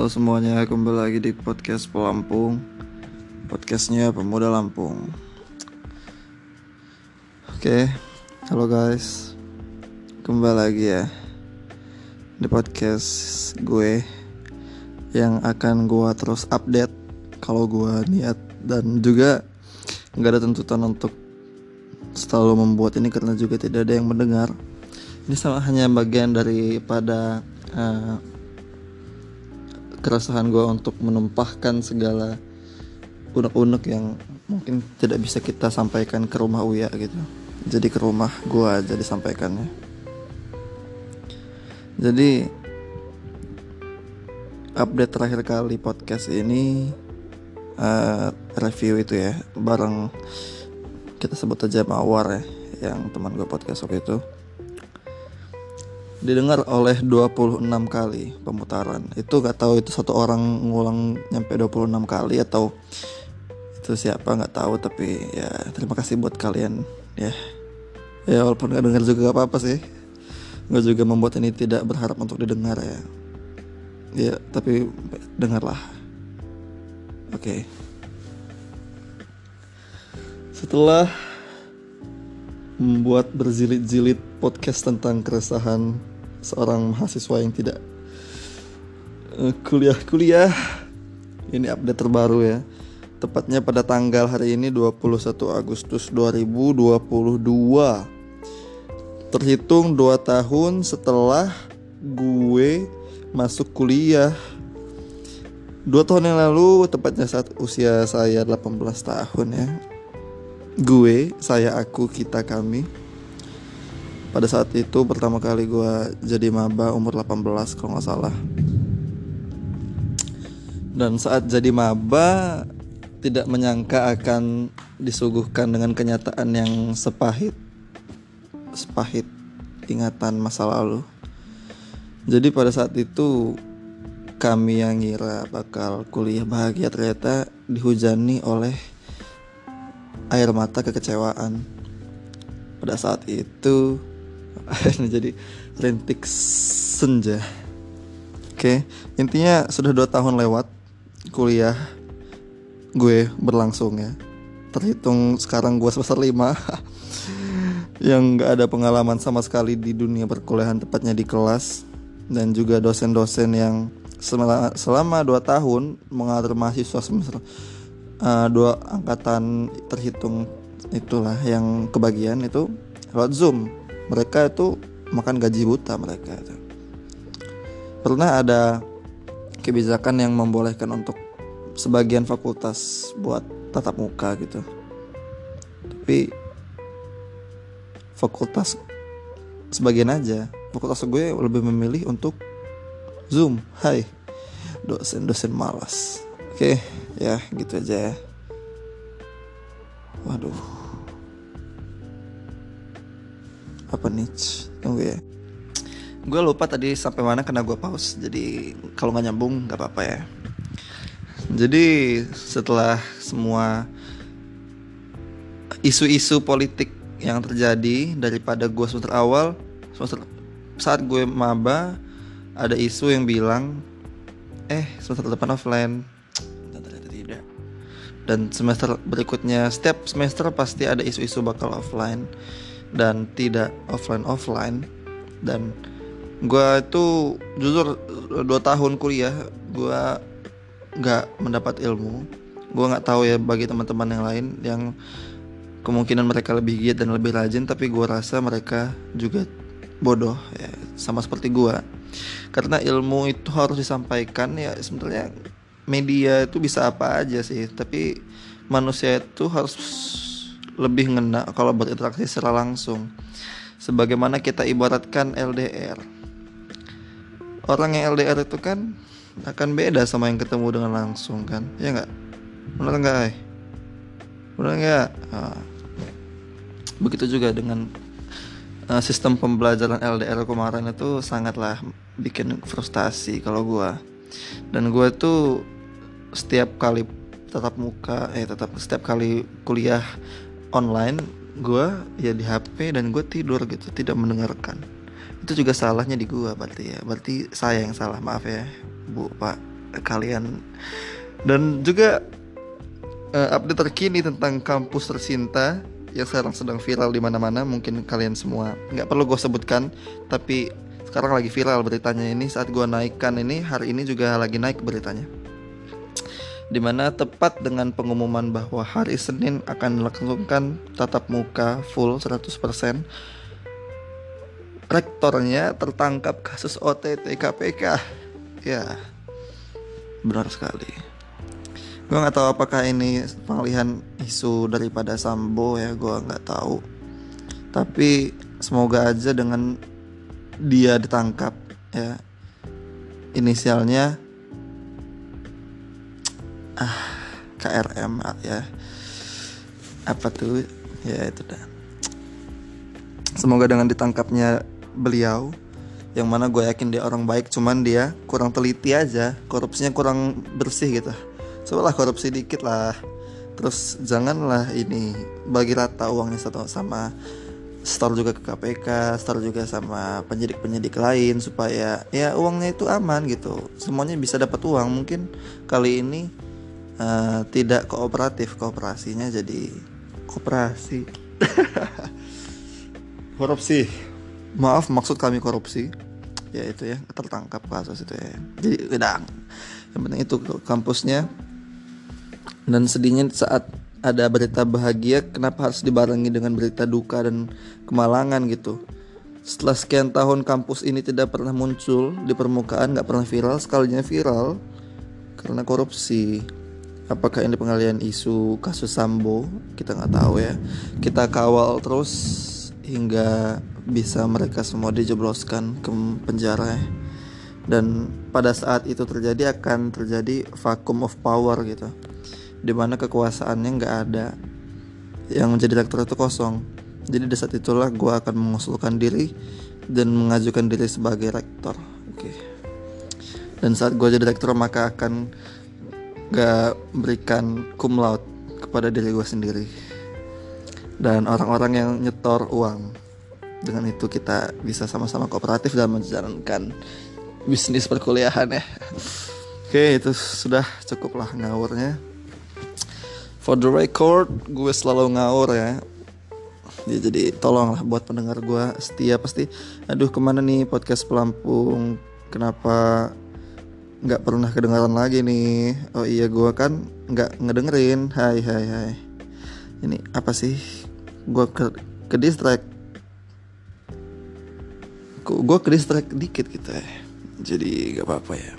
Halo semuanya, kembali lagi di podcast Pelampung. Podcastnya Pemuda Lampung. Oke, halo guys. Kembali lagi ya Di podcast gue Yang akan gue terus update Kalau gue niat Dan juga nggak ada tuntutan untuk Selalu membuat ini karena juga tidak ada yang mendengar. Ini sama hanya bagian daripada uh, keresahan gue untuk menumpahkan segala unek-unek yang mungkin tidak bisa kita sampaikan ke rumah Uya gitu. Jadi ke rumah gue aja disampaikannya. Jadi update terakhir kali podcast ini uh, review itu ya bareng kita sebut aja Mawar ya yang teman gue podcast waktu itu didengar oleh 26 kali pemutaran. Itu gak tahu itu satu orang ngulang nyampe 26 kali atau itu siapa nggak tahu tapi ya terima kasih buat kalian ya. Ya walaupun gak dengar juga gak apa-apa sih. Gue juga membuat ini tidak berharap untuk didengar ya. Ya tapi dengarlah. Oke. Okay. setelah membuat berjilid-jilid podcast tentang keresahan seorang mahasiswa yang tidak kuliah-kuliah. Uh, ini update terbaru ya. Tepatnya pada tanggal hari ini 21 Agustus 2022 terhitung 2 tahun setelah gue masuk kuliah. 2 tahun yang lalu tepatnya saat usia saya 18 tahun ya gue saya aku kita kami. Pada saat itu pertama kali gue jadi maba umur 18 kalau nggak salah. Dan saat jadi maba tidak menyangka akan disuguhkan dengan kenyataan yang sepahit sepahit ingatan masa lalu. Jadi pada saat itu kami yang ngira bakal kuliah bahagia ternyata dihujani oleh air mata kekecewaan. Pada saat itu jadi rintik senja. Oke intinya sudah dua tahun lewat kuliah gue berlangsung ya. Terhitung sekarang gue semester 5 yang gak ada pengalaman sama sekali di dunia perkuliahan tepatnya di kelas. Dan juga dosen-dosen yang selama, 2 tahun mengatur mahasiswa semester uh, dua angkatan terhitung itulah yang kebagian itu lewat zoom. Mereka itu makan gaji buta mereka itu. Pernah ada kebijakan yang membolehkan untuk sebagian fakultas buat tatap muka gitu. Tapi fakultas sebagian aja. Fakultas gue lebih memilih untuk zoom. Hai dosen-dosen malas. Oke ya gitu aja ya. Waduh. Apa nih? Tunggu ya. Gue lupa tadi sampai mana kena gue pause. Jadi kalau nggak nyambung nggak apa-apa ya. Jadi setelah semua isu-isu politik yang terjadi daripada gue semester awal semester saat gue maba ada isu yang bilang eh semester depan offline dan semester berikutnya setiap semester pasti ada isu-isu bakal offline dan tidak offline offline. Dan gue itu jujur dua tahun kuliah gue nggak mendapat ilmu. Gue nggak tahu ya bagi teman-teman yang lain yang kemungkinan mereka lebih giat dan lebih rajin tapi gue rasa mereka juga bodoh ya sama seperti gue karena ilmu itu harus disampaikan ya sebenarnya media itu bisa apa aja sih tapi manusia itu harus lebih ngena kalau berinteraksi secara langsung. Sebagaimana kita ibaratkan LDR. Orang yang LDR itu kan akan beda sama yang ketemu dengan langsung kan, ya nggak? Benar nggak? Benar nggak? Nah, begitu juga dengan uh, sistem pembelajaran LDR kemarin itu sangatlah bikin frustasi kalau gue dan gue tuh setiap kali tetap muka eh tetap setiap kali kuliah online gue ya di HP dan gue tidur gitu tidak mendengarkan. Itu juga salahnya di gue berarti ya. Berarti saya yang salah maaf ya bu pak kalian. Dan juga uh, update terkini tentang kampus tercinta yang sekarang sedang viral di mana-mana mungkin kalian semua nggak perlu gue sebutkan tapi sekarang lagi viral beritanya ini. Saat gue naikkan ini hari ini juga lagi naik beritanya di mana tepat dengan pengumuman bahwa hari Senin akan dilangsungkan tatap muka full 100% rektornya tertangkap kasus OTT KPK ya benar sekali. Gue nggak tahu apakah ini pengalihan isu daripada Sambo ya gue nggak tahu. Tapi semoga aja dengan dia ditangkap ya inisialnya KRM ya. Apa tuh? Ya itu dah. Semoga dengan ditangkapnya beliau yang mana gue yakin dia orang baik cuman dia kurang teliti aja. Korupsinya kurang bersih gitu. Cobalah korupsi dikit lah. Terus janganlah ini bagi rata uangnya satu sama store juga ke KPK store juga sama penyidik-penyidik lain supaya ya uangnya itu aman gitu. Semuanya bisa dapat uang. Mungkin kali ini uh, tidak kooperatif kooperasinya jadi kooperasi korupsi. Maaf maksud kami korupsi. Ya itu ya tertangkap kasus itu ya. Jadi gedang. Yang penting itu kampusnya. Dan sedihnya saat ada berita bahagia kenapa harus dibarengi dengan berita duka dan kemalangan gitu? Setelah sekian tahun kampus ini tidak pernah muncul di permukaan nggak pernah viral sekalinya viral karena korupsi apakah ini pengalian isu kasus Sambo? Kita nggak tahu ya. Kita kawal terus hingga bisa mereka semua dijebloskan ke penjara ya. dan pada saat itu terjadi akan terjadi vacuum of power gitu. Di mana kekuasaannya nggak ada. Yang menjadi rektor itu kosong. Jadi di saat itulah gue akan mengusulkan diri dan mengajukan diri sebagai rektor. Oke. Okay. dan saat gue jadi rektor maka akan gak berikan cum laude kepada diri gue sendiri. Dan orang-orang yang nyetor uang dengan itu kita bisa sama-sama kooperatif dalam menjalankan bisnis perkuliahan ya. Oke itu sudah cukuplah ngawurnya. For the record gue selalu ngawur ya. Ya, jadi tolonglah buat pendengar gue setia pasti. Aduh ke mana nih podcast pelampung? Kenapa nggak pernah kedengaran lagi nih. Oh iya gue kan nggak ngedengerin. Hai hai hai. Ini apa sih? Gue ke ke distract. Gue ke distract dikit gitu ya. Jadi gak apa-apa ya.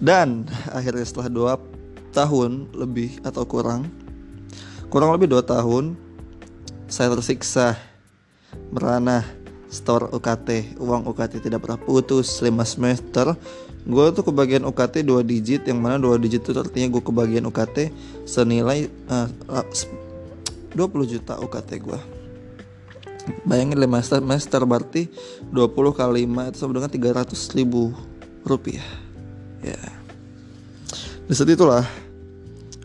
Dan akhirnya setelah dua tahun lebih atau kurang kurang lebih dua tahun saya tersiksa merana store UKT uang UKT tidak pernah putus 5 semester. Gue tuh kebagian UKT dua digit yang mana dua digit itu artinya gue kebagian UKT senilai uh, 20 juta UKT gue bayangin 5 semester berarti 20 kali 5 itu sama dengan 300 ribu rupiah. Ya. Di saat itulah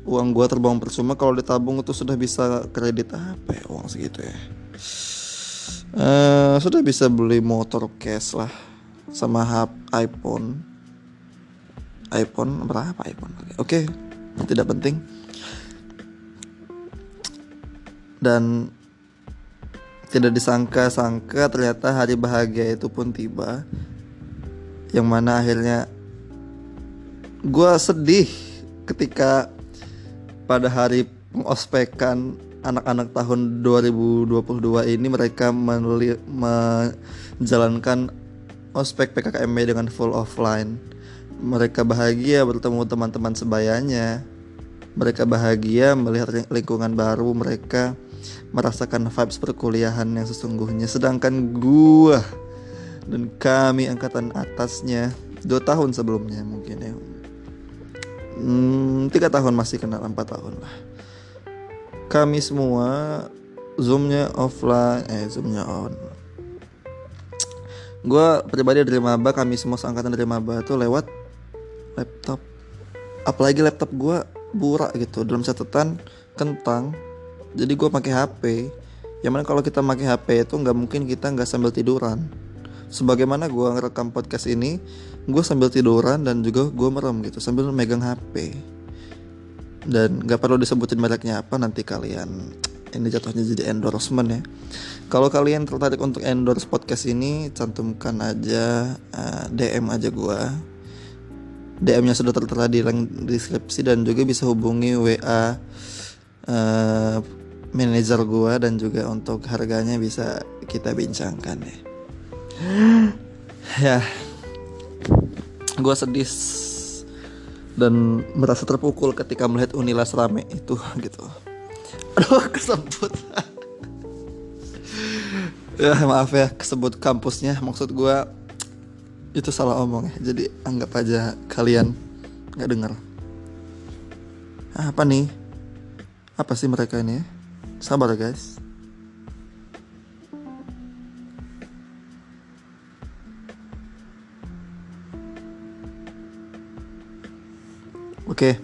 uang gue terbang percuma. Kalau ditabung itu sudah bisa kredit apa ya uang segitu ya uh, sudah bisa beli motor cash lah sama hub iPhone. iPhone berapa iPhone? Oke okay, tidak penting. Dan tidak disangka-sangka ternyata hari bahagia itu pun tiba. Yang mana akhirnya gue sedih ketika pada hari pengospekan anak-anak tahun 2022 ini mereka menjalankan ospek PKKMB dengan full offline. Mereka bahagia bertemu teman-teman sebayanya. Mereka bahagia melihat lingkungan baru, mereka merasakan vibes perkuliahan yang sesungguhnya. Sedangkan gua dan kami angkatan atasnya dua tahun sebelumnya mungkin ya. Hmm, tiga tahun masih kenal empat tahun lah kami semua zoomnya offline eh zoomnya on. Gue pribadi dari maba kami semua seangkatan dari maba tuh lewat laptop. Apalagi laptop gue burak gitu dalam catatan kentang. Jadi gue pakai HP yang mana kalau kita pakai HP itu nggak mungkin kita nggak sambil tiduran. Sebagaimana gue ngerekam podcast ini gue sambil tiduran dan juga gue merem gitu sambil megang HP dan gak perlu disebutin mereknya apa nanti kalian ini jatuhnya jadi endorsement ya. Kalau kalian tertarik untuk endorse podcast ini cantumkan aja uh, eh, DM aja gue DM-nya sudah tertera di link deskripsi dan juga bisa hubungi WA uh, eh, manajer gue dan juga untuk harganya bisa kita bincangkan ya. ya, gue sedih dan merasa terpukul ketika melihat Unilas rame itu gitu. Aduh kesebut. ya maaf ya kesebut kampusnya. Maksud gue itu salah omong ya. Jadi anggap aja kalian nggak dengar. Apa nih? Apa sih mereka ini sabar guys oke.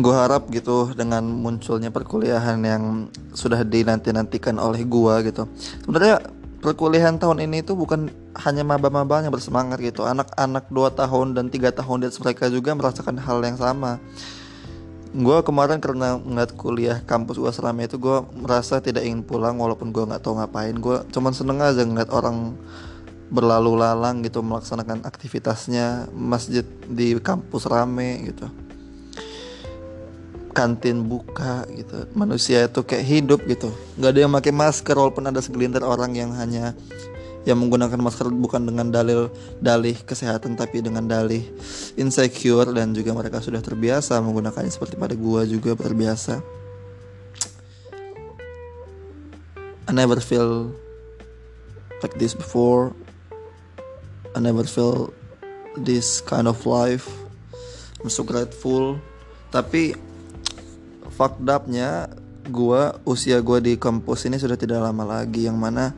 Gue harap gitu dengan munculnya perkuliahan yang sudah dinanti-nantikan oleh gue gitu. Sebenarnya perkuliahan tahun ini tuh bukan hanya maba-maba yang bersemangat gitu. Anak-anak 2 tahun dan tiga tahun atas mereka juga merasakan hal yang sama. Gue kemarin karena ngeliat kuliah kampus gue selama itu gue merasa tidak ingin pulang walaupun gue nggak tahu ngapain. Gue cuman seneng aja ngeliat orang berlalu lalang gitu melaksanakan aktivitasnya. Masjid di kampus rame gitu. Kantin buka gitu. Manusia itu kayak hidup gitu. Nggak ada yang pakai masker walaupun ada segelintir orang yang hanya yang menggunakan masker bukan dengan dalil dalih kesehatan tapi dengan dalih insecure dan juga mereka sudah terbiasa menggunakannya seperti pada gua juga terbiasa. I never feel like this before I never feel this kind of life. I'm so grateful. Tapi fucked upnya gue usia gue di kampus ini sudah tidak lama lagi yang mana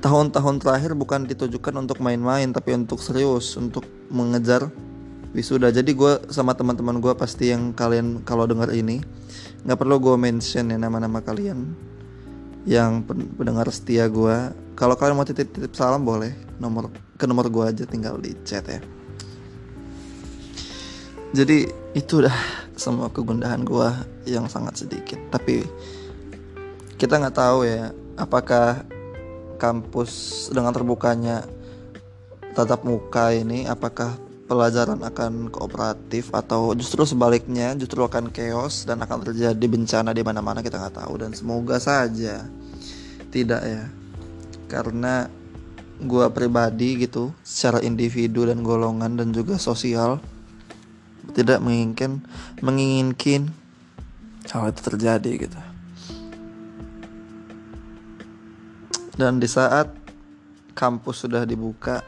tahun-tahun terakhir bukan ditujukan untuk main-main tapi untuk serius untuk mengejar wisuda. Jadi gue sama teman-teman gue pasti yang kalian kalau dengar ini nggak perlu gue mention ya nama-nama kalian. Yang pendengar setia gue kalau kalian mau titip-titip salam boleh. Nomor ke nomor gue aja tinggal di chat ya. Jadi itu dah semua kegundahan gue yang sangat sedikit. Tapi kita nggak tahu ya apakah kampus dengan terbukanya tatap muka ini apakah pelajaran akan kooperatif atau justru sebaliknya justru akan chaos dan akan terjadi bencana di mana-mana kita nggak tahu. Dan semoga saja tidak ya karena gue pribadi gitu secara individu dan golongan dan juga sosial tidak menginginkan menginginkan hal itu terjadi gitu. Dan di saat kampus sudah dibuka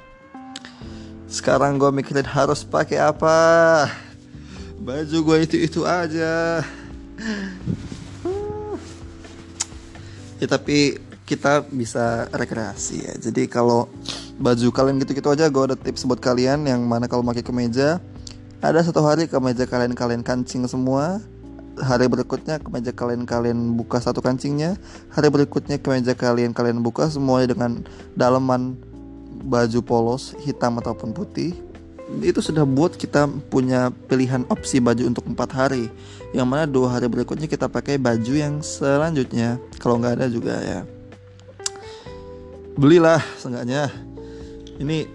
sekarang gue mikirin harus pakai apa? Baju gue itu itu aja. Ya tapi kita bisa rekreasi ya. Jadi kalau baju kalian gitu-gitu aja gue ada tips buat kalian yang mana kalau pakai kemeja ada satu hari kemeja kalian kalian kancing semua. Hari berikutnya kemeja kalian kalian buka satu kancingnya. Hari berikutnya kemeja kalian kalian buka semuanya dengan daleman baju polos hitam ataupun putih. Itu sudah buat kita punya pilihan opsi baju untuk empat hari. Yang mana dua hari berikutnya kita pakai baju yang selanjutnya. Kalau nggak ada juga ya belilah seenggaknya. Ini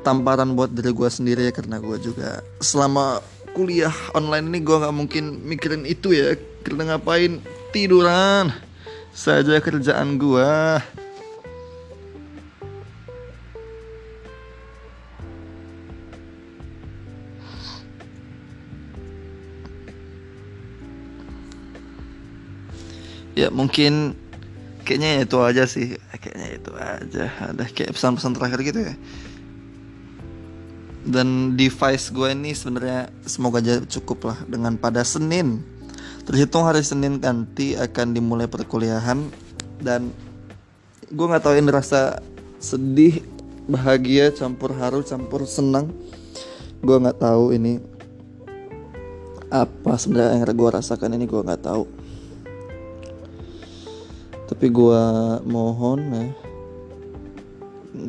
tamparan buat diri gue sendiri ya karena gue juga selama kuliah online ini gue nggak mungkin mikirin itu ya. Karena ngapain? Tiduran. Saja kerjaan gue ya mungkin kayaknya itu aja sih. Kayaknya itu aja. Ada kayak pesan-pesan terakhir gitu ya. Dan device gue ini sebenarnya semoga aja cukup lah dengan pada Senin. Terhitung hari Senin nanti akan dimulai perkuliahan. Dan gue nggak tahu ini rasa sedih bahagia campur haru campur senang. Gue nggak tahu ini apa sebenarnya yang gue rasakan ini gue nggak tahu tapi gue mohon ya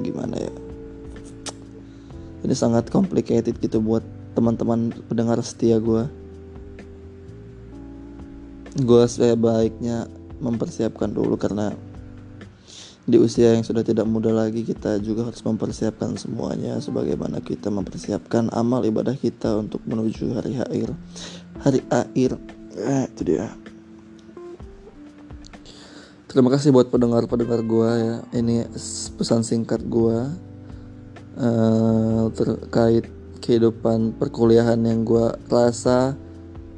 gimana ya? Ini sangat complicated gitu buat teman-teman pendengar setia gue gue sebaiknya mempersiapkan dulu karena di usia yang sudah tidak muda lagi kita juga harus mempersiapkan semuanya sebagaimana kita mempersiapkan amal ibadah kita untuk menuju hari akhir. Hari akhir eh, itu dia terima kasih buat pendengar-pendengar gue ya. Ini pesan singkat gue uh, terkait kehidupan perkuliahan yang gue rasa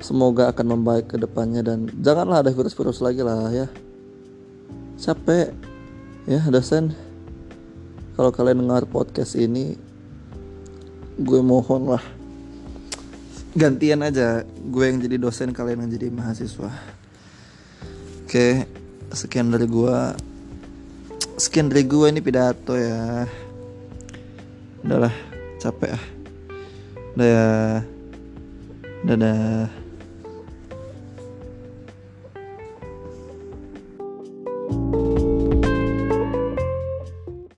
semoga akan membaik ke depannya dan janganlah ada virus-virus lagi lah ya. Capek ya dosen. Kalau kalian dengar podcast ini gue mohon lah. Gantian aja gue yang jadi dosen kalian yang jadi mahasiswa. Oke sekian dari gua. Sekian dari gua ini pidato ya. Udahlah capek ah. Udah ya. Dadah